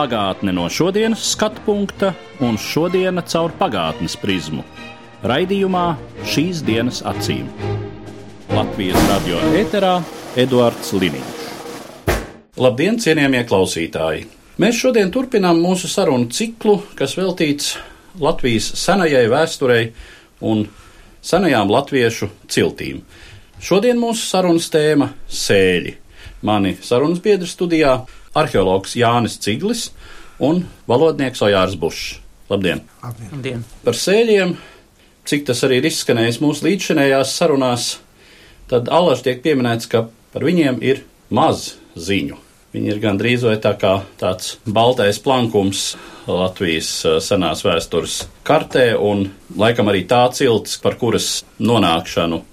Pagātne no šodienas skatu punkta un šodienas caur pagātnes prizmu. Raidījumā šīs dienas acīm. Latvijas radio eterā Eduards Liniņš. Labdien, cienījamie klausītāji! Mēs šodien turpinām mūsu sarunu ciklu, kas veltīts Latvijas senajai vēsturei un senajām latviešu ciltīm. Šodien mūsu sarunas tēma - sēļi. Mani sarunas biedri studijā arheologs Jānis Ciglis un valodnieks Ojārs Bušs. Labdien! Labdien. Par sēļiem, cik tas arī ir izskanējis mūsu līdzšinējās sarunās, tad alaži tiek pieminēts, ka par viņiem ir maz ziņu. Viņi ir gandrīz vai tā kā tāds baltais plankums Latvijas eh, senās vēstures kartē, un laikam arī tā cilts, par kuras nonākšanu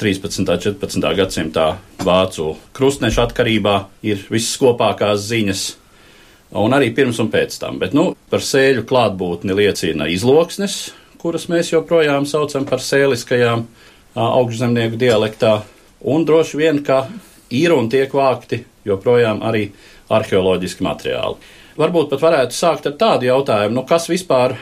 13. un 14. gadsimtā vācu krustnešu atkarībā ir viskopākās ziņas, un arī pirms un pēc tam. Bet nu, par sēļu klātbūtni liecina izloksnes, kuras mēs joprojām saucam par sēliskajām augšzemnieku dialektā, un droši vien, ka ir un tiek vākti joprojām arī arheoloģiski materiāli. Varbūt pat varētu sākt ar tādu jautājumu, nu, kas vispār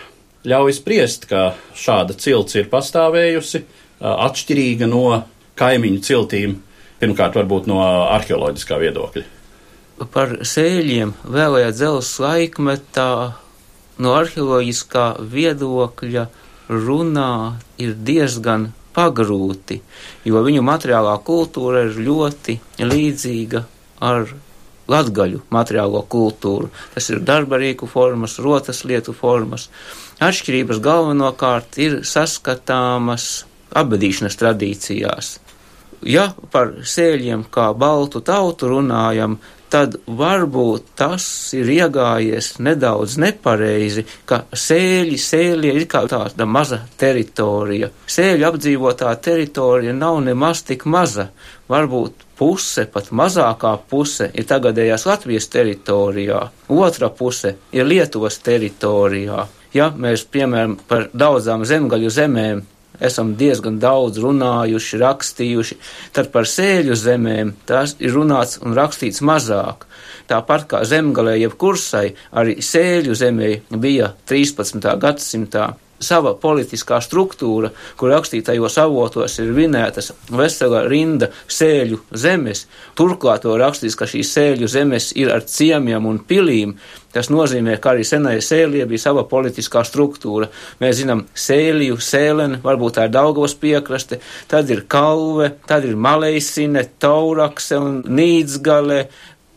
ļauj spriest, ka šāda cilts ir pastāvējusi, atšķirīga no kaimiņu ciltīm, pirmkārt, varbūt no arheoloģiskā viedokļa. Par sēļiem vēlējā dzelzs laikmetā no arheoloģiskā viedokļa runā ir diezgan pagrūti, jo viņu materiālā kultūra ir ļoti līdzīga ar latgaļu materiālo kultūru. Tas ir darbarīku formas, rotas lietu formas. Atšķirības galvenokārt ir saskatāmas abadīšanas tradīcijās. Ja par sēļiem kā baltu tautu runājam, tad varbūt tas ir iegājies nedaudz nepareizi, ka sēļi, sēļi ir kā tāda maza teritorija. Sēļu apdzīvotā teritorija nav nemaz tik maza. Varbūt puse, pat mazākā puse ir tagadējās Latvijas teritorijā, otra puse ir Lietuvas teritorijā. Ja mēs, piemēram, par daudzām zemgaļu zemēm esam diezgan daudz runājuši, rakstījuši, tad par sēļu zemēm tās ir runāts un rakstīts mazāk. Tāpat kā zemgalē jeb kursai, arī sēļu zemē bija 13. gadsimtā sava politiskā struktūra, kur rakstītajos avotos ir vinētas vesela rinda sēļu zemes. Turklāt to rakstīs, ka šīs sēļu zemes ir ar ciemiem un pilīm. Tas nozīmē, ka arī senai sēlijai bija sava politiskā struktūra. Mēs zinām sēliju, sēleni, varbūt tā ir Daugavas piekraste, tad ir kalve, tad ir maleisine, taurakse un nīdzgale,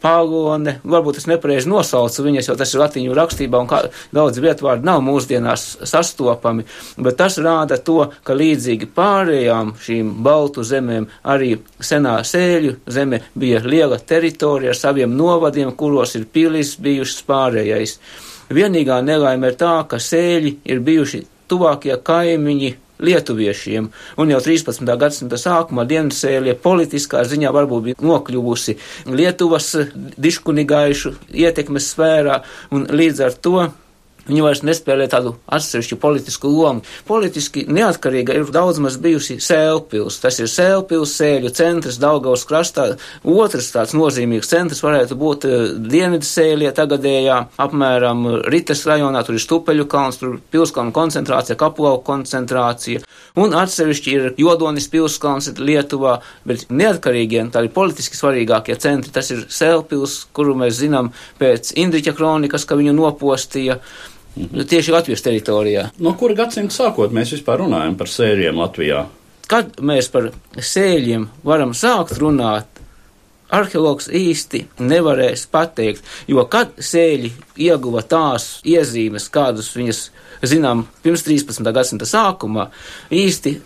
pālone, varbūt es nepareizi nosaucu viņas, jo tas ir latīņu rakstībā un kā daudz vietvārdu nav mūsdienās sastopami, bet tas rāda to, ka līdzīgi pārējām šīm baltu zemēm arī senā sēļu zeme bija liela teritorija ar saviem novadiem, kuros ir pilis bijušas pārējais. Vienīgā nelaime ir tā, ka sēļi ir bijuši tuvākie kaimiņi lietuviešiem, un jau 13. gadsimta sākumā Dienasēlie politiskā ziņā varbūt bija nokļuvusi Lietuvas diškunigaišu ietekmes sfērā, un līdz ar to Viņi vairs nespēlē tādu atsevišķu politisku lomu. Politiski neatkarīga ir daudz maz bijusi Sēlpils. Tas ir Sēlpils, Sēļu centrs, Daugavas krastā. Otrs tāds nozīmīgs centrs varētu būt Dienvidu Sēļie tagadējā, apmēram Ritas rajonā, tur ir Stupeļu kalns, tur pilskalnu koncentrācija, Kapulau koncentrācija. Un atsevišķi ir Jodonis pilskalns Lietuvā, bet neatkarīgie, tādi politiski svarīgākie centri, tas ir Sēlpils, kuru mēs zinām pēc Indriķa kronikas, ka viņu nopostīja. Mhm. Tieši Latvijas teritorijā. No kura gadsimta sākot mēs vispār runājam par sēļiem Latvijā? Kad mēs par sēļiem varam sākt runāt, arheologs īsti nevarēs pateikt, jo kad sēļi ieguva tās iezīmes, kādus viņas zinām pirms 13. gadsimta sākumā, īsti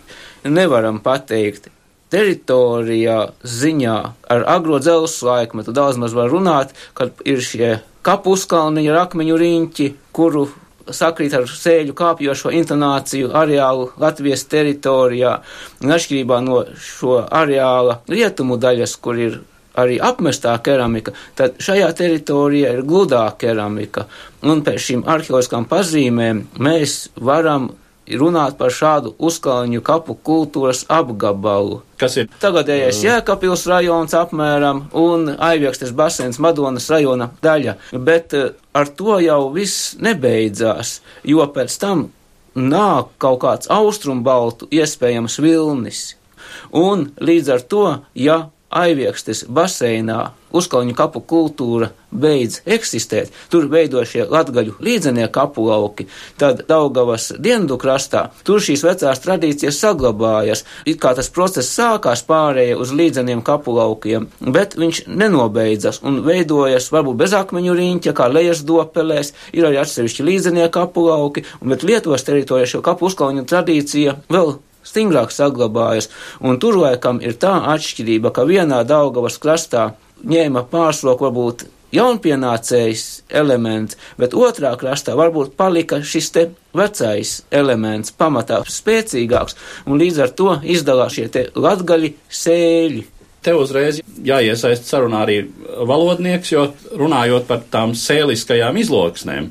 nevaram pateikt. Teritorijā ziņā. Ar agro dzelzs laikmetu daudz maz var runāt, kad ir šie kapuskalni ar akmeņu riņķi, kuru sakrīt ar sēļu kāpjošo intonāciju areālu Latvijas teritorijā, un atšķirībā no šo areāla rietumu daļas, kur ir arī apmestā keramika, tad šajā teritorijā ir gludā keramika, un pēc šīm arheoloģiskām pazīmēm mēs varam runāt par šādu uzkalņu kapu kultūras apgabalu. Kas ir Tagadējais Jēkabils rajons apmēram un Aiviekstes basēns Madonas rajona daļa, bet eh, ar to jau viss nebeidzās, jo pēc tam nāk kaut kāds austrumbaltu iespējams vilnis. Un līdz ar to, ja Aiviekstes baseinā uzkalņu kapu kultūra beidz eksistēt, tur veido šie latgaļu līdzenieku kapu lauki, tad Daugavas dienvidu krastā tur šīs vecās tradīcijas saglabājas, it kā tas process sākās pārēja uz līdzeniem kapu laukiem, bet viņš nenobeidzas un veidojas varbūt bez akmeņu riņķa, kā lejas dopelēs, ir arī atsevišķi līdzenieku kapu lauki, bet Lietuvas teritorijā šo kapu uzkalņu tradīcija vēl stingrāk saglabājas, un tur laikam ir tā atšķirība, ka vienā Daugavas krastā ņēma pārsloku varbūt jaunpienācējs elements, bet otrā krastā varbūt palika šis te vecais elements pamatā spēcīgāks, un līdz ar to izdalās šie te latgaļi sēļi. Te uzreiz jāiesaist sarunā arī valodnieks, jo runājot par tām sēliskajām izloksnēm,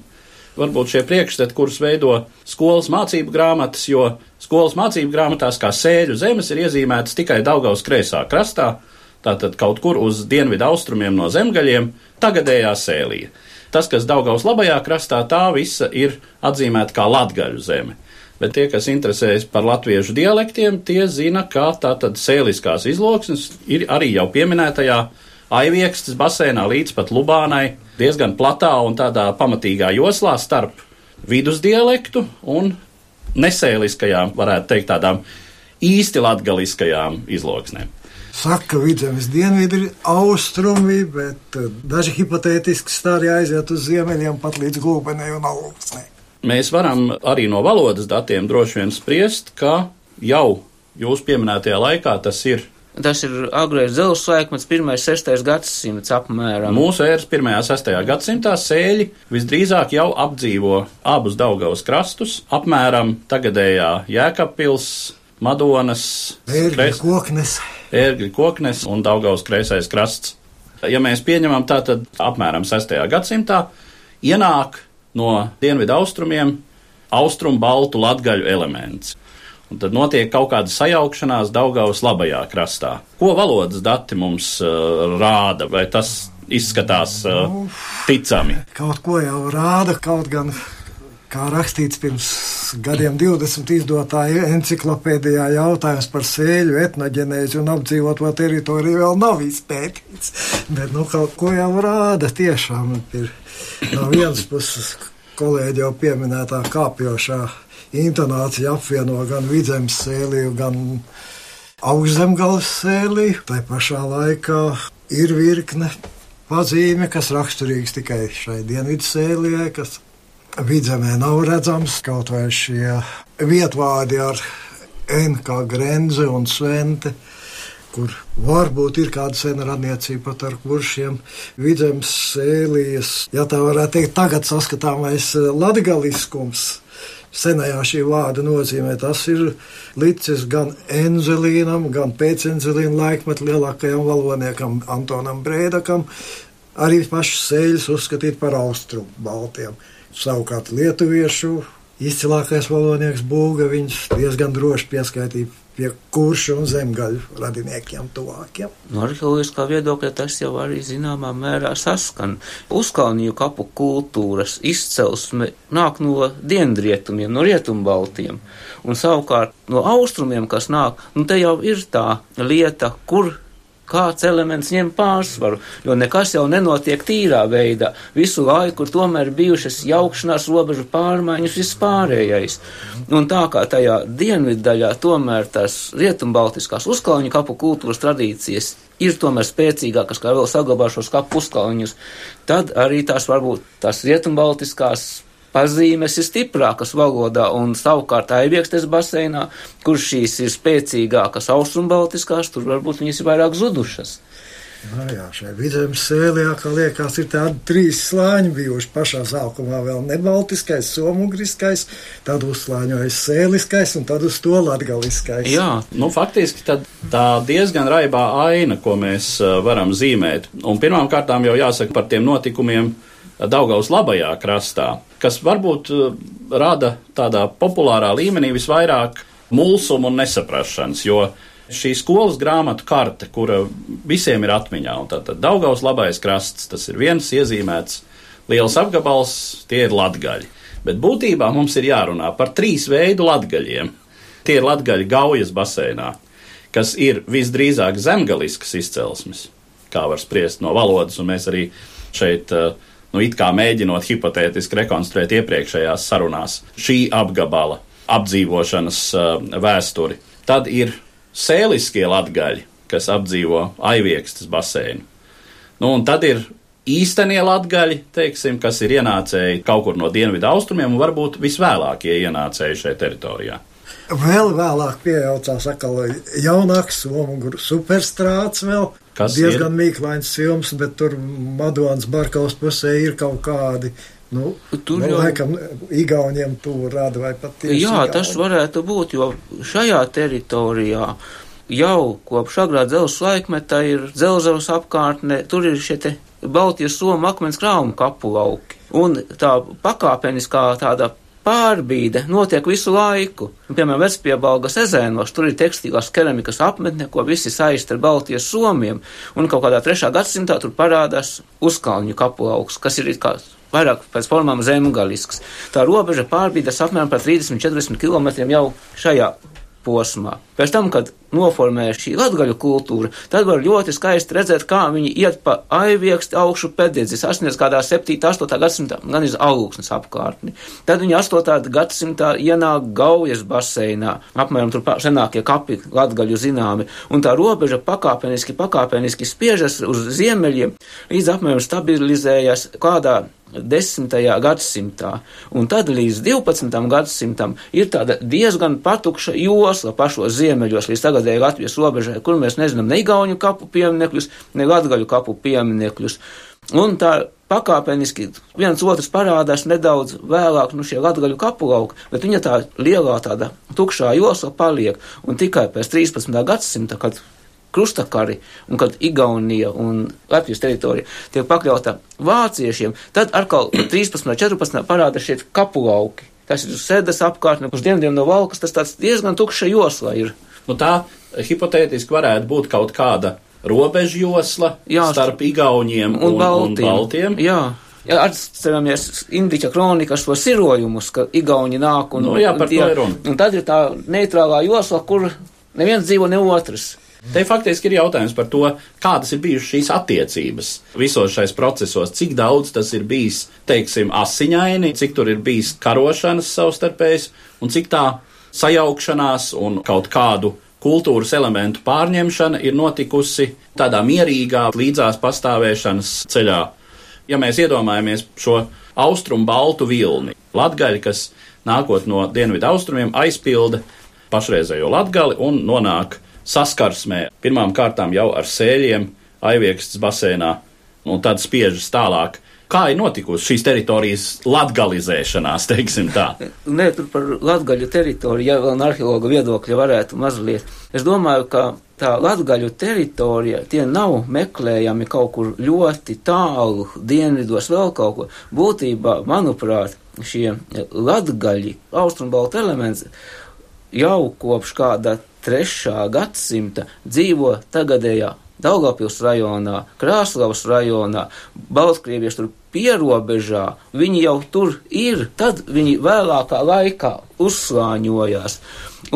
varbūt šie priekšstati, kurus veido skolas mācību grāmatas, jo skolas mācību grāmatās kā sēļu zemes ir iezīmētas tikai Daugaus kreisā krastā, tātad kaut kur uz dienvidu austrumiem no zemgaļiem, tagadējā sēlija. Tas, kas Daugaus labajā krastā, tā visa ir atzīmēta kā latgaļu zeme. Bet tie, kas interesējas par latviešu dialektiem, tie zina, ka tātad sēliskās izloksnes ir arī jau pieminētajā Aiviekstes basēnā līdz pat Lubānai diezgan platā un tādā pamatīgā joslā starp vidusdialektu un nesēliskajām, varētu teikt, tādām īsti latgaliskajām izloksnēm. Saka, ka vidzemes dienvidi ir austrumi, bet eh, daži hipotētiski stāri aiziet uz ziemeļiem pat līdz gulbenei un augstnei. Mēs varam arī no valodas datiem droši vien spriest, ka jau jūs pieminētajā laikā tas ir Tas ir agrais dzelzs laikmets, 1-6 gadsimts apmēram. Mūsu ēras 1. un 6. gadsimtā sēļi visdrīzāk jau apdzīvo abus Daugavas krastus, apmēram tagadējā Jēkabpils, Madonas, Ērgļa koknes. Ērgļa koknes un Daugavas kreisais krasts. Ja mēs pieņemam tā, tad apmēram 6. gadsimtā ienāk no dienvidu austrumiem austrumu baltu latgaļu elements. Un tad notiek kaut kāda sajaukšanās Daugavas labajā krastā. Ko valodas dati mums uh, rāda, vai tas izskatās uh, ticami? Kaut ko jau rāda, kaut gan, kā rakstīts pirms gadiem 20 izdotā enciklopēdijā jautājums par sēļu etnoģenēzi un apdzīvoto teritoriju vēl nav izpētīts. Bet, nu, kaut ko jau rāda tiešām ir no vienas puses kolēģi jau pieminētā kāpjošā intonācija apvieno gan vidzemes sēliju, gan augšzemgājas sēliju. Tā pašā laikā ir virkne pazīme, kas raksturīgs tikai šai dienvidu sēlijai, kas vidzemē nav redzams, kaut vai šie vietvārdi ar N kā grenze un svente kur varbūt ir kāda sena radniecība pat ar kuršiem vidzemes sēlijas, ja tā varētu teikt, tagad saskatāmais latgaliskums senajā šī vārda nozīmē. Tas ir licis gan enzelīnam, gan pēcenzelīna laikmetu lielākajam valodniekam Antonam Brēdakam, arī pašus sēļus uzskatīt par austrumu baltiem. Savukārt lietuviešu izcilākais valodnieks Būga viņus diezgan droši pieskaitīja pie kuršu un zemgaļu radiniekiem tuvākiem. No arheoloģiskā viedokļa tas jau arī zināmā mērā saskan. Uzkalniju kapu kultūras izcelsme nāk no dienvidrietumiem, no rietumbaltiem, un savukārt no austrumiem, kas nāk, nu te jau ir tā lieta, kur kāds elements ņem pārsvaru, jo nekas jau nenotiek tīrā veidā. Visu laiku tomēr bijušas jaukšanās, robežu pārmaiņas, vispārējais. Un tā kā tajā dienvidu daļā tomēr tās rietumbaltiskās uzkalņu kapu kultūras tradīcijas ir tomēr spēcīgākas, kā vēl saglabāšos kapu uzkalņus, tad arī tās varbūt tās rietumbaltiskās pazīmes ir stiprākas valodā, un savukārt aiviekstes baseinā, kur šīs ir spēcīgākas austrumbaltiskās, tur varbūt viņas ir vairāk zudušas. Jā, jā šai vidzemes sēlē, kā liekas, ir tādi trīs slāņi bijuši pašā sākumā. Vēl nebaltiskais, somugriskais, tad uzslāņojas sēliskais un tad uz to latgaliskais. Jā, Nu, faktiski tad tā diezgan raibā aina, ko mēs varam zīmēt. Un pirmām kārtām jau jāsaka par tiem notikumiem Daugaus labajā krastā, kas varbūt uh, rada tādā populārā līmenī visvairāk mulsumu un nesaprašanas, jo šī skolas grāmatu karte, kura visiem ir atmiņā, un tātad Daugaus labais krasts, tas ir viens iezīmēts liels apgabals, tie ir latgaļi. Bet būtībā mums ir jārunā par trīs veidu latgaļiem. Tie ir latgaļi Gaujas baseinā, kas ir visdrīzāk zemgaliskas izcelsmes, kā var spriest no valodas, un mēs arī šeit, eh, nu, it kā mēģinot hipotētiski rekonstruēt iepriekšējās sarunās šī apgabala apdzīvošanas eh, vēsturi. Tad ir sēliskie latgaļi, kas apdzīvo aiviekstas baseinu. Nu, un tad ir īstenie latgaļi, teiksim, kas ir ienācēji kaut kur no dienvidu austrumiem un varbūt visvēlākie ienācēji šajā teritorijā. Vēl vēlāk pieaucās atkal jaunāks somu superstrāts vēl. Kas diezgan mīklains films, bet tur Madonas Barkaus pusē ir kaut kādi. Nu, Tur nu, jau- laikam, Igauniem to rada vai pat tieši Jā, Igauni. tas varētu būt, jo šajā teritorijā jau kopš agrā dzelzs laikmeta ir dzelzavas apkārtne, tur ir šie te Baltijas soma akmens krājumu kapu lauki. Un tā pakāpeniskā tāda pārbīde notiek visu laiku. Piemēram, Vecpiebalgas ezēnos, tur ir tekstīlās keramikas apmetne, ko visi saist ar Baltijas somiem, un kaut kādā trešā gadsimtā tur parādās uzkalņu kapulauks, kas ir kā vairāk pēc formām zemgalisks. Tā robeža pārbīdas apmēram par 30-40 km jau šajā posmā. Pēc tam, kad noformēja šī latgaļu kultūra, tad var ļoti skaisti redzēt, kā viņi iet pa aiviekstu augšu pēdējais, sasniedz kādā 7. 8. gadsimtā, gan iz augsnes apkārtni. Tad viņi 8. gadsimtā ienāk Gaujas baseinā, apmēram tur senākie kapi latgaļu zināmi, un tā robeža pakāpeniski, pakāpeniski spiežas uz ziemeļiem, līdz apmēram stabilizējas kādā desmitajā gadsimtā, un tad līdz 12. gadsimtam ir tāda diezgan patukša josla pašos ziemeļos līdz tagadēji Latvijas robežai, kur mēs nezinām ne Igauņu kapu pieminekļus, ne Latgaļu kapu pieminekļus. Un tā pakāpeniski viens otrs parādās nedaudz vēlāk, nu šie latgaļu kapulauki, bet viņa tā lielā tāda tukšā josla paliek, un tikai pēc 13. gadsimta, kad krustakari, un kad Igaunija un Latvijas teritorija tiek pakļauta vāciešiem, tad atkal 13. un 14. parāda šie kapulauki. Tas ir sēdes apkārtne, uz dienvidiem no valkas, tas tāds diezgan tukša josla ir. Nu, tā hipotētiski varētu būt kaut kāda robeža josla Jā, starp Igauniem un, un, Baltiem. un Baltiem. Jā. Ja atceramies Indiķa kronikas to sirojumus, ka Igauni nāk un, Nu jā, un, runa. un tad ir tā neitrālā josla, kur neviens dzīvo, ne otrs. Te faktiski ir jautājums par to, kādas ir bijušas šīs attiecības visos šais procesos, cik daudz tas ir bijis, teiksim, asiņaini, cik tur ir bijis karošanas savstarpējas, un cik tā sajaukšanās un kaut kādu kultūras elementu pārņemšana ir notikusi tādā mierīgā līdzās pastāvēšanas ceļā. Ja mēs iedomājamies šo austrumu baltu vilni, latgaļi, kas nākot no dienvidu austrumiem aizpilda pašreizējo latgali un nonāk saskarsmē pirmām kārtām jau ar sēļiem, aiviekstas basēnā, un tad spiežas tālāk. Kā ir notikusi šīs teritorijas latgalizēšanās, teiksim tā? Nē, tur par latgaļu teritoriju, ja vēl no arheologa viedokļa varētu mazliet. Es domāju, ka tā latgaļu teritorija, tie nav meklējami kaut kur ļoti tālu, dienvidos vēl kaut ko. Būtībā, manuprāt, šie latgaļi, austrumbalta elements, jau kopš kāda trešā gadsimta dzīvo tagadējā Daugavpils rajonā, Krāslavas rajonā, Baltkrievieši tur pierobežā, viņi jau tur ir, tad viņi vēlākā laikā uzslāņojās.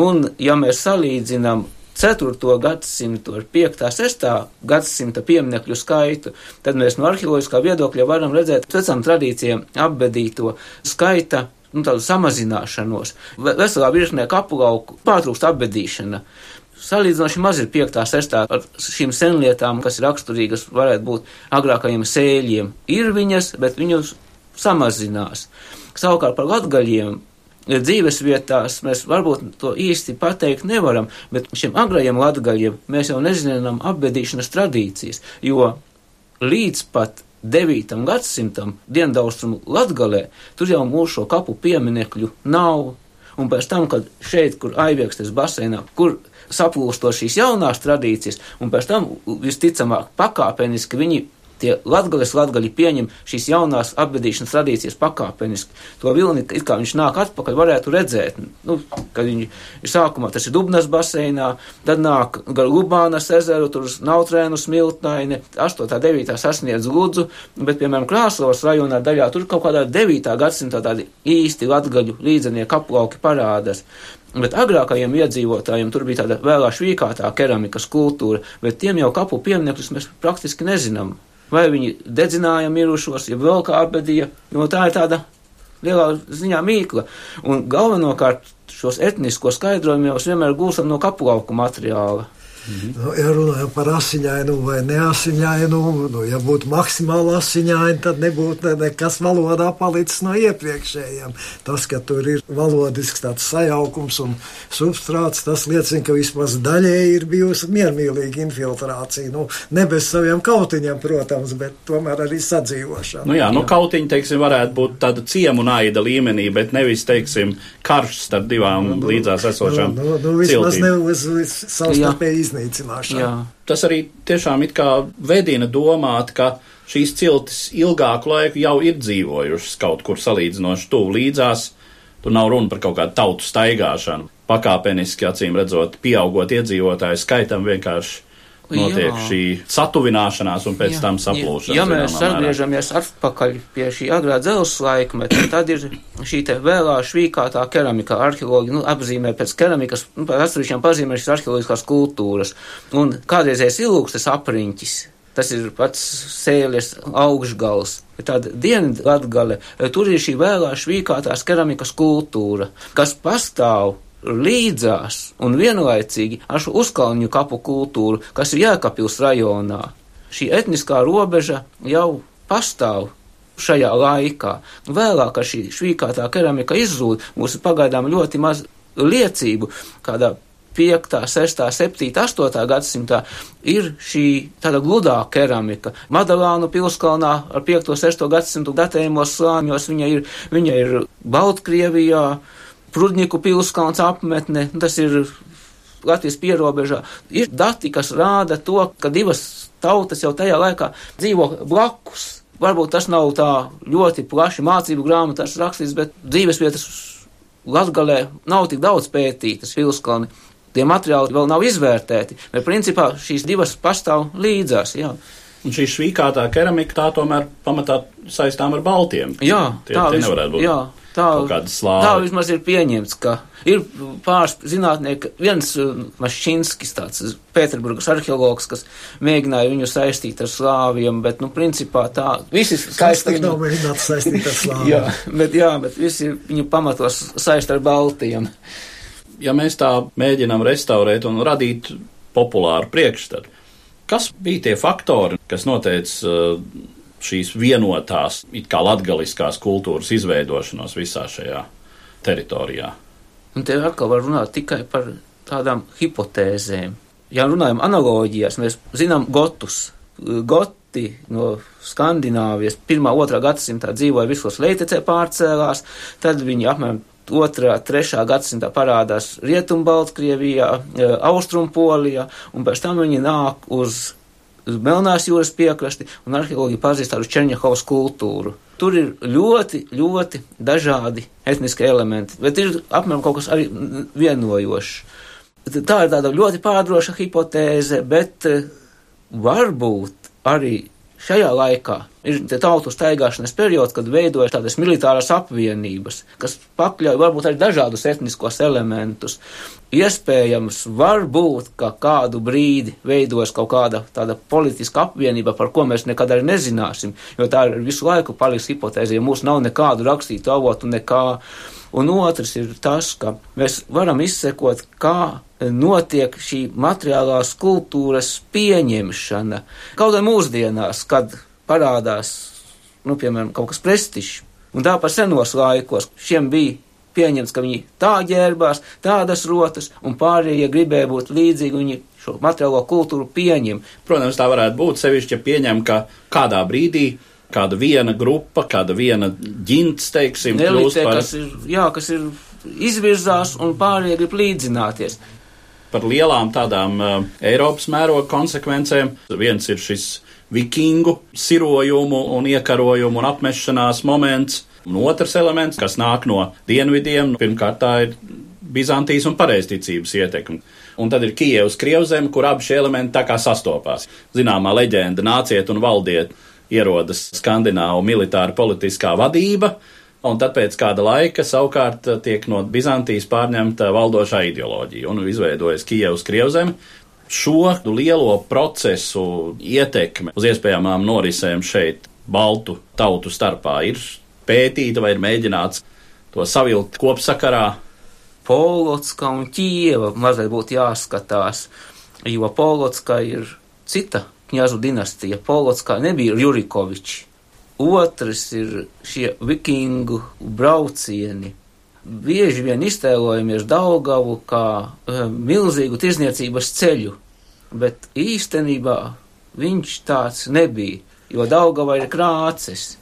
Un, ja mēs salīdzinām 4. gadsimtu ar 5. 6. gadsimta pieminekļu skaitu, tad mēs no arheoloģiskā viedokļa varam redzēt vecām tradīcijām apbedīto skaita nu, tādu samazināšanos. Ve- Veselā virknē kapulauku pārtrūkst apbedīšana. Salīdzinoši maz ir 5. 6. ar šīm senlietām, kas ir raksturīgas, varētu būt agrākajiem sēļiem. Ir viņas, bet viņus samazinās. Savukārt par latgaļiem dzīves vietās mēs varbūt to īsti pateikt nevaram, bet šiem agrajiem latgaļiem mēs jau nezinām apbedīšanas tradīcijas, jo līdz pat 9. gadsimtam Dienvidaustrumu Latgalē tur jau mūsu kapu pieminekļu nav. Un pēc tam, kad šeit, kur aiviekstes baseinā, kur saplūsto šīs jaunās tradīcijas, un pēc tam visticamāk pakāpeniski viņi tie latgales latgaļi pieņem šīs jaunās apbedīšanas tradīcijas pakāpeniski. To vilni, kā viņš nāk atpakaļ, varētu redzēt, nu, kad viņi ir sākumā, tas ir Dubnas baseinā, tad nāk gar Lubānas ezeru, tur Nautrēnu smiltnaini, 8. 9. sasniedz Ludzu, bet, piemēram, Krāslavas rajonā daļā tur kaut kādā 9. gadsimtā tādi īsti latgaļu līdzenie kaplauki parādās. Bet agrākajiem iedzīvotājiem tur bija tāda vēlā švīkātā keramikas kultūra, bet tiem jau kapu pieminekļus mēs praktiski nezinām. Vai viņi dedzināja mirušos, ja vēl kā apbedīja, jo tā ir tāda lielā ziņā mīkla. Un galvenokārt šos etnisko skaidrojumus vienmēr gūstam no kapulauku materiāla. Mhm. Nu, ja runājam par asiņainu vai neasiņainu, nu, ja būtu maksimāli asiņaini, tad nebūtu nekas valodā palicis no iepriekšējiem. Tas, ka tur ir valodisks tāds sajaukums un substrāts, tas liecina, ka vismaz daļēji ir bijusi miermīlīga infiltrācija. Nu, ne bez saviem kautiņiem, protams, bet tomēr arī sadzīvošana. Nu jā, nu kautiņi, teiksim, varētu būt tāda ciemu naida līmenī, bet nevis, teiksim, karš starp divām nu, nu līdzās esošām. Nu, nu, nu vismaz ne uz, savstarpēji iznīcināšanu. Jā. Tas arī tiešām it kā vedina domāt, ka šīs ciltis ilgāku laiku jau ir dzīvojušas kaut kur salīdzinoši tuvu līdzās. Tur nav runa par kaut kādu tautu staigāšanu. Pakāpeniski, acīm redzot, pieaugot iedzīvotāju skaitam, vienkārši notiek jā. šī satuvināšanās un pēc jā, tam saplūšana. Ja mēs atgriežamies atpakaļ pie šī agrā dzelzs laikmeta, tad ir šī te vēlā švīkātā keramika arheologi, nu, apzīmē pēc keramikas, nu, pēc atsevišķām pazīmē šīs arheoloģiskās kultūras. Un kādreizējais ilūkstes apriņķis. Tas ir pats sēles augšgals. Tāda dienvidu latgale, tur ir šī vēlā švīkātās keramikas kultūra, kas pastāv līdzās un vienlaicīgi ar šo uzkalņu kapu kultūru, kas ir Jēkabils rajonā. Šī etniskā robeža jau pastāv šajā laikā. Vēlāk, kad šī švīkātā keramika izzūd, mums ir pagaidām ļoti maz liecību, kādā 5, 6, 7, 8 gadsimtā ir šī tāda gludā keramika. Madalānu pilskalnā ar 5, 6 gadsimtu datējumos slāņos viņa ir, viņa ir Baltkrievijā, Prudņiku pilskalns apmetne, tas ir Latvijas pierobežā. Ir dati, kas rāda to, ka divas tautas jau tajā laikā dzīvo blakus. Varbūt tas nav tā ļoti plaši mācību grāmatās rakstīts, bet dzīves vietas Latgalē nav tik daudz pētītas pilskalni. Tie materiāli vēl nav izvērtēti, bet principā šīs divas pastāv līdzās. Jā. Un šī švīkātā keramika tā tomēr pamatā saistām ar baltiem. Jā, tie, tā tie nevarētu būt. Jā. Tā, tā vismaz ir pieņemts, ka ir pāris zinātnieki, viens uh, Mašķinskis, tāds Pēterburgas arheologs, kas mēģināja viņu saistīt ar slāviem, bet, nu, principā tā, visi skaisti. Nav mēģināts saistīt ar slāviem. jā, bet, jā, bet visi viņu pamatos saist ar baltiem. Ja mēs tā mēģinām restaurēt un radīt populāru priekšstatu, kas bija tie faktori, kas noteica uh, šīs vienotās, it kā latgaliskās kultūras izveidošanos visā šajā teritorijā. Un te atkal var runāt tikai par tādām hipotēzēm. Ja runājam analoģijās, mēs zinām gotus. Goti no Skandināvijas 1. un 2. gadsimtā dzīvoja visos leitecē pārcēlās, tad viņi apmēram 2. un 3. gadsimtā parādās Rietumbaltkrievijā, Austrumpolijā, un pēc tam viņi nāk uz uz Melnās jūras piekrasti, un arheologi pazīst tādu Černiahovas kultūru. Tur ir ļoti, ļoti dažādi etniski elementi, bet ir apmēram kaut kas arī vienojošs. Tā ir tāda ļoti pārdroša hipotēze, bet eh, varbūt arī Šajā laikā ir tautu staigāšanas periods, kad veidojas tādas militāras apvienības, kas pakļauj varbūt arī dažādus etniskos elementus. Iespējams, varbūt, ka kādu brīdi veidojas kaut kāda tāda politiska apvienība, par ko mēs nekad arī nezināsim, jo tā visu laiku paliks hipotēze, ja mums nav nekādu rakstītu avotu, nekā. Un otrs ir tas, ka mēs varam izsekot, kā notiek šī materiālās kultūras pieņemšana. Kaut arī mūsdienās, kad parādās, nu, piemēram, kaut kas prestižs, un tā par senos laikos šiem bija pieņemts, ka viņi tā ģērbās, tādas rotas, un pārējie gribēja būt līdzīgi, viņi šo materiālo kultūru pieņem. Protams, tā varētu būt sevišķi, ja pieņem, ka kādā brīdī kāda viena grupa, kāda viena ģints, teiksim, kļūst par, kas ir, jā, kas ir izvirzās un pārējie grib līdzināties. par lielām tādām uh, Eiropas mēroga konsekvencēm. Viens ir šis vikingu sirojumu un iekarojumu un apmešanās moments, un otrs elements, kas nāk no dienvidiem, pirmkārt tā ir Bizantijas un pareizticības ietekme. Un tad ir Kijevas krievzeme, kur abi šie elementi tā kā sastopās. Zināmā leģenda nāciet un valdiet ierodas skandināvu militāra politiskā vadība, un tad pēc kāda laika savukārt tiek no Bizantijas pārņemta valdošā ideoloģija un izveidojas Kijevas krievzeme. Šo lielo procesu ietekme uz iespējamām norisēm šeit Baltu tautu starpā ir pētīta vai ir mēģināts to savilkt kopsakarā. Polotska un Ķieva mazliet būtu jāskatās, jo Polotska ir cita kņazu dinastija. Polotskā nebija Jurikoviči. Otrs ir šie vikingu braucieni. Bieži vien iztēlojamies Daugavu kā uh, milzīgu tirzniecības ceļu, bet īstenībā viņš tāds nebija, jo Daugava ir krāces.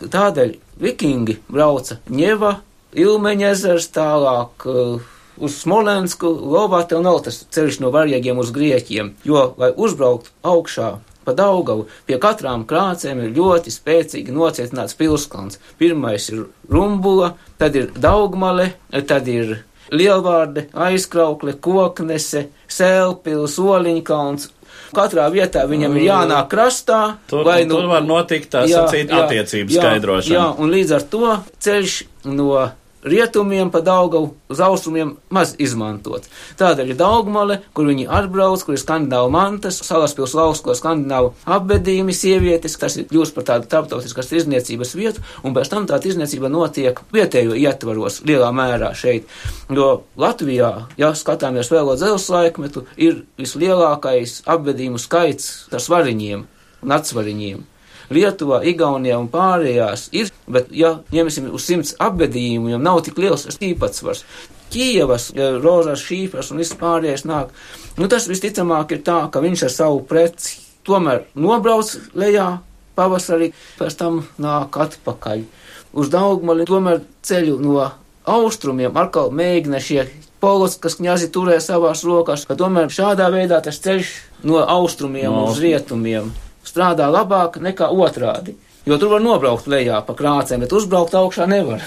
Tādēļ vikingi brauca ņeva, Ilmeņa ezers tālāk uh, uz Smolensku, Lovāte un vēl tas ceļš no varjagiem uz Grieķiem, jo, lai uzbraukt augšā pa Daugavu, pie katrām krācēm ir ļoti spēcīgi nocietināts pilskalns. Pirmais ir Rumbula, tad ir Daugmale, tad ir Lielvārde, Aizkraukle, Koknese, Sēlpils, Oliņkalns. Katrā vietā viņam ir jānāk krastā, Tur, vai nu, tur var notikt tā sacīt attiecības jā, skaidrošana. Jā, un līdz ar to ceļš no rietumiem pa Daugavu uz austrumiem maz izmantot. Tādēļ ir Daugmale, kur viņi atbrauc, kur ir skandināvu mantas, salaspils lausko skandināvu apbedījumi sievietes, tas ir kļūst par tādu starptautiskas tirzniecības vietu, un pēc tam tā tirzniecība notiek vietējo ietvaros lielā mērā šeit. Jo Latvijā, ja skatāmies vēl uz dzelzs laikmetu, ir vislielākais apbedījumu skaits ar svariņiem un atsvariņiem. Lietuvā, Igaunijā un pārējās ir, bet, ja ņemsim uz simts apbedījumu, jau nav tik liels īpatsvars. Kijavas, ja rozās šīfras un viss pārējais nāk, nu tas visticamāk ir tā, ka viņš ar savu preci tomēr nobrauc lejā pavasarī, pēc tam nāk atpakaļ. Uz Daugmali tomēr ceļu no austrumiem atkal mēģina šie polots, kas kņazi turē savās rokās, ka tomēr šādā veidā tas ceļš no austrumiem No. uz rietumiem strādā labāk nekā otrādi. Jo tur var nobraukt lejā pa krācēm, bet uzbraukt augšā nevar.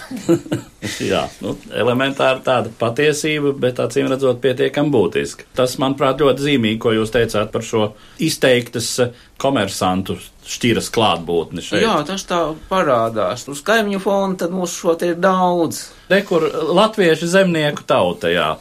Jā, nu, elementāri tāda patiesība, bet acīm redzot, pietiekami būtiska. Tas, manuprāt, ļoti zīmīgi, ko jūs teicāt par šo izteiktas eh, komersantu šķiras klātbūtni šeit. Jā, tas tā parādās. Uz kaimiņu fona tad mūsu šo te ir daudz. Rekur latviešu zemnieku tauta, jā,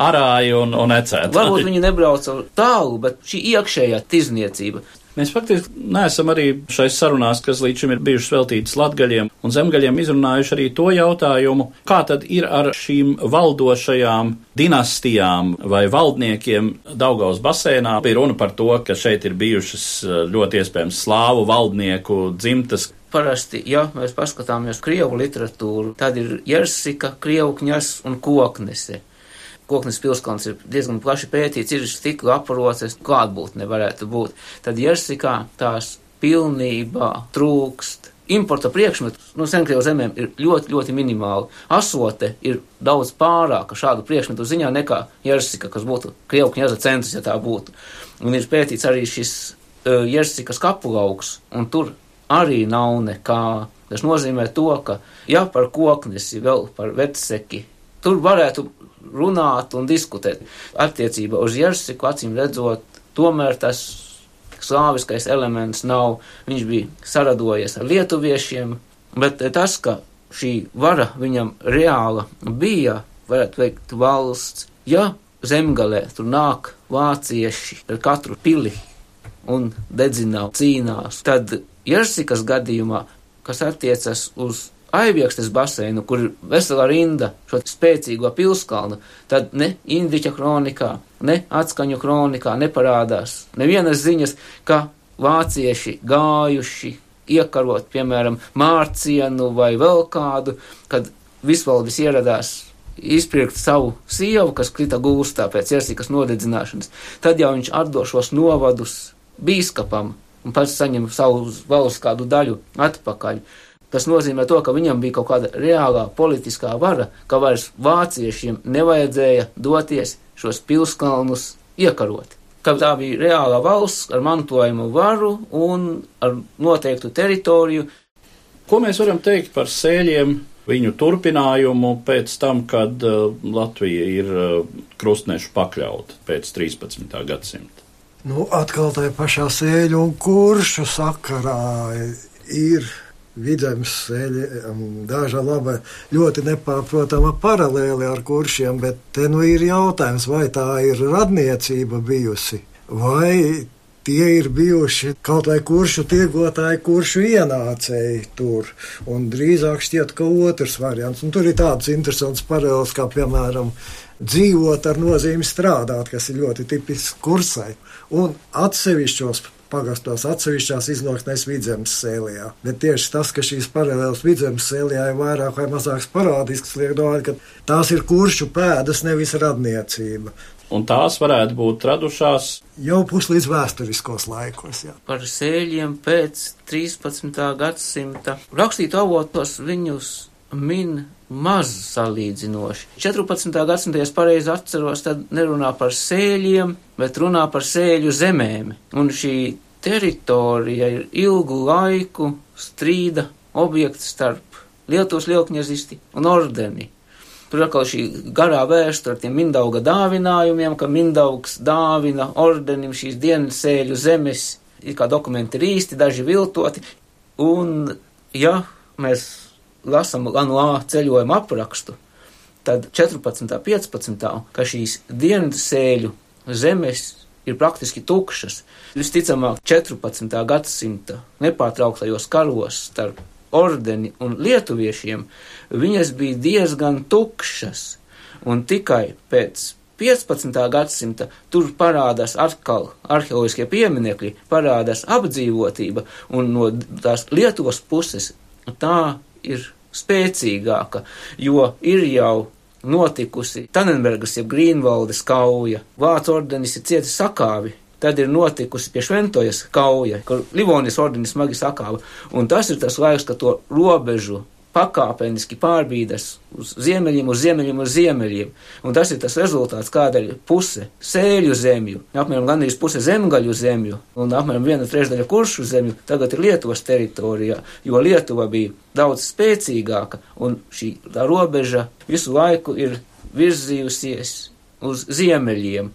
arāji un, un ecētāji. Varbūt viņi nebrauca tālu, bet šī iekšējā tirzniecība. Mēs faktiski neesam arī šais sarunās, kas līdz šim ir bijušas veltītas latgaļiem un zemgaļiem, izrunājuši arī to jautājumu, kā tad ir ar šīm valdošajām dinastijām vai valdniekiem Daugaus basēnā. Bija runa par to, ka šeit ir bijušas eh, ļoti iespējams slāvu valdnieku dzimtas. Parasti, ja mēs paskatāmies Krievu literatūru, tad ir Jersika, Krievu kņas un Koknese. Koknes pilskalns ir diezgan plaši pētīts, ir stikla aparoces, klātbūtne varētu būt. Tad Jersikā tās pilnībā trūkst. Importa priekšmetu no Senkrievu zemēm ir ļoti, ļoti minimāli. Asote ir daudz pārāka šādu priekšmetu ziņā nekā Jersika, kas būtu Krievu kņaza centrs, ja tā būtu. Un ir pētīts arī šis uh, Jersikas kapulauks, un tur arī nav nekā. Tas nozīmē to, ka, ja par koknesi, vēl par veceki, tur varētu runāt un diskutēt. Attiecībā uz Jersiku, acīm redzot, tomēr tas slāviskais elements nav. Viņš bija saradojies ar lietuviešiem, bet tas, ka šī vara viņam reāla bija, varētu teikt, valsts, ja zemgalē tur nāk vācieši ar katru pili un dedzinā cīnās, tad Jersikas gadījumā, kas attiecas uz Aiviekstes baseinu, kur ir vesela rinda šo spēcīgo pilskalnu, tad ne Indriča kronikā, ne atskaņu kronikā neparādās nevienas ziņas, ka vācieši gājuši iekarot, piemēram, mārcienu vai vēl kādu, kad visvaldis ieradās izpirkt savu sievu, kas krita gūstā pēc iesīkas nodedzināšanas, tad jau viņš atdošos novadus bīskapam un pats saņem savu valsts kādu daļu atpakaļ. Tas nozīmē to, ka viņam bija kaut kāda reālā politiskā vara, ka vairs vāciešiem nevajadzēja doties šos pilskalnus iekarot. Ka tā bija reāla valsts ar mantojumu varu un ar noteiktu teritoriju. Ko mēs varam teikt par sēļiem viņu turpinājumu pēc tam, kad uh, Latvija ir uh, krustnešu pakļauta pēc 13. gadsimta. Nu, atkal tajā pašā sēļu un kuršu sakarā ir vidzemes um, daža laba, ļoti nepārprotama paralēli ar kuršiem, bet te nu ir jautājums, vai tā ir radniecība bijusi, vai tie ir bijuši kaut vai kuršu tirgotāji, kuršu ienācēji tur. Un drīzāk šķiet, ka otrs variants. Un tur ir tāds interesants paralēls, kā piemēram dzīvot ar nozīmi strādāt, kas ir ļoti tipisks kursai. Un atsevišķos pagastos atsevišķās izloksnēs vidzemes sēlijā. Bet tieši tas, ka šīs paralēlas vidzemes sēlijā ir vairāk vai mazāk parādisks, liek domāt, ka tās ir kuršu pēdas, nevis radniecība un tās varētu būt radušās jau puslīdz vēsturiskos laikos. Jā. Par sēļiem pēc 13. gadsimta rakstītu avotos viņus min maz salīdzinoši. 14. gadsimtā, ja es pareizi atceros, tad nerunā par sēļiem, bet runā par sēļu zemēm. Un šī teritorija ir ilgu laiku strīda objekts starp Lietuvas lielkņazisti un ordeni. Tur atkal šī garā vēsture ar tiem Mindauga dāvinājumiem, ka Mindaugs dāvina ordenim šīs dienas sēļu zemes, ir kā dokumenti ir īsti, daži viltoti, un, ja mēs lasam Lanlā ceļojuma aprakstu, tad 14. 15. ka šīs dienas sēļu zemes ir praktiski tukšas. Visticamāk, 14. gadsimta nepārtrauktajos karos starp ordeni un lietuviešiem, viņas bija diezgan tukšas, un tikai pēc 15. gadsimta tur parādās atkal arheoloģiskie pieminekļi, parādās apdzīvotība, un no tās Lietuvas puses tā ir spēcīgāka, jo ir jau notikusi Tanenbergas jeb Grīnvaldes kauja, Vācu ordenis ir cietis sakāvi, Tad ir notikusi pie Šventojas kauja, kur Livonijas ordenis smagi sakāva. Un tas ir tas laiks, kad to robežu pakāpeniski pārbīdas uz ziemeļiem, uz ziemeļiem, uz ziemeļiem. Un tas ir tas rezultāts, kādēļ puse sēļu zemju, apmēram gandrīz puse zemgaļu zemju un apmēram viena trešdaļa kuršu zemju tagad ir Lietuvas teritorijā, jo Lietuva bija daudz spēcīgāka un šī robeža visu laiku ir virzījusies uz ziemeļiem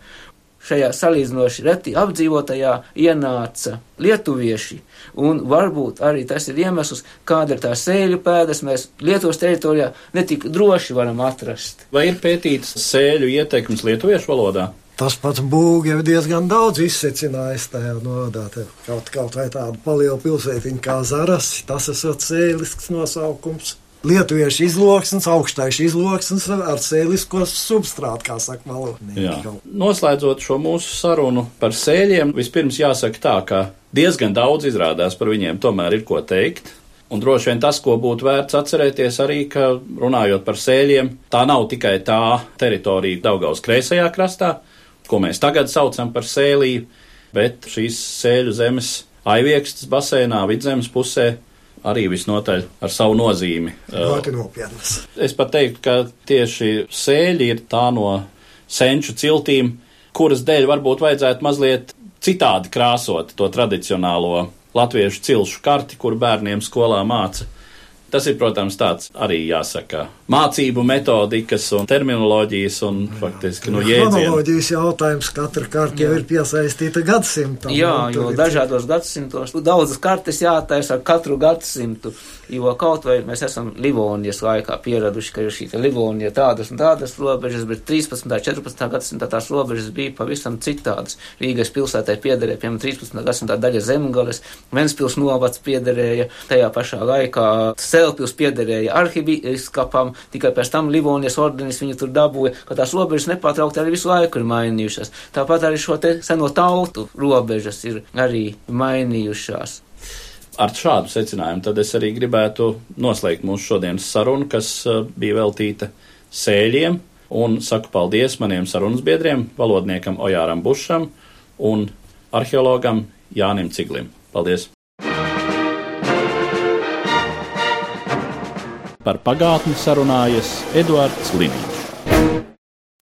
šajā salīdzinoši reti apdzīvotajā ienāca lietuvieši, un varbūt arī tas ir iemesls, kāda ir tā sēļu pēdas mēs Lietuvas teritorijā netik droši varam atrast. Vai ir pētīts sēļu ietekmes lietuviešu valodā? Tas pats būgi jau diezgan daudz izsecinājis tajā nodā. Kaut, kaut vai tādu palielu pilsētiņu kā Zaras, tas esot sēlisks nosaukums. Lietuviešu izloksnes, augstais izloksnes ar sēlisko substrātu, kā saka malotnieki. Noslēdzot šo mūsu sarunu par sēļiem, vispirms jāsaka tā, ka diezgan daudz izrādās par viņiem tomēr ir ko teikt. Un droši vien tas, ko būtu vērts atcerēties arī, ka runājot par sēļiem, tā nav tikai tā teritorija Daugaus kreisajā krastā, ko mēs tagad saucam par sēlīju, bet šīs sēļu zemes aiviekstas basēnā, vidzemes pusē arī visnotaļ ar savu nozīmi. Ļoti nopietnas. Es pat teiktu, ka tieši sēļi ir tā no senču ciltīm, kuras dēļ varbūt vajadzētu mazliet citādi krāsot to tradicionālo latviešu cilšu karti, kur bērniem skolā māca Tas ir, protams, tāds arī jāsaka mācību metodikas un terminoloģijas un jā, faktiski no jēdzienu. Chronoloģijas jautājums katra karta jau ir piesaistīta gadsimtam. Jā, jo dažādos gadsimtos daudzas kartes jātaisa ar katru gadsimtu, jo kaut vai mēs esam Livonijas laikā pieraduši, ka ir šī Livonija tādas un tādas robežas, bet 13. un 14. gadsimtā tās robežas bija pavisam citādas. Rīgas pilsētai piederēja, piemēram, 13. gadsimtā daļa zemgales, Ventspils novads piederēja tajā pašā laikā. Sēlpils piederēja arhibīskapam, tikai pēc tam Livonijas ordenis viņu tur dabūja, ka tās robežas nepārtraukti arī visu laiku ir mainījušās. Tāpat arī šo te seno tautu robežas ir arī mainījušās. ar šādu secinājumu tad es arī gribētu noslēgt mūsu šodienas sarunu, kas uh, bija veltīta sēļiem, un saku paldies maniem sarunas biedriem, valodniekam Ojāram Bušam un arheologam Jānim Ciglim. Paldies! Par pagātni sarunājas Eduards Liniņš.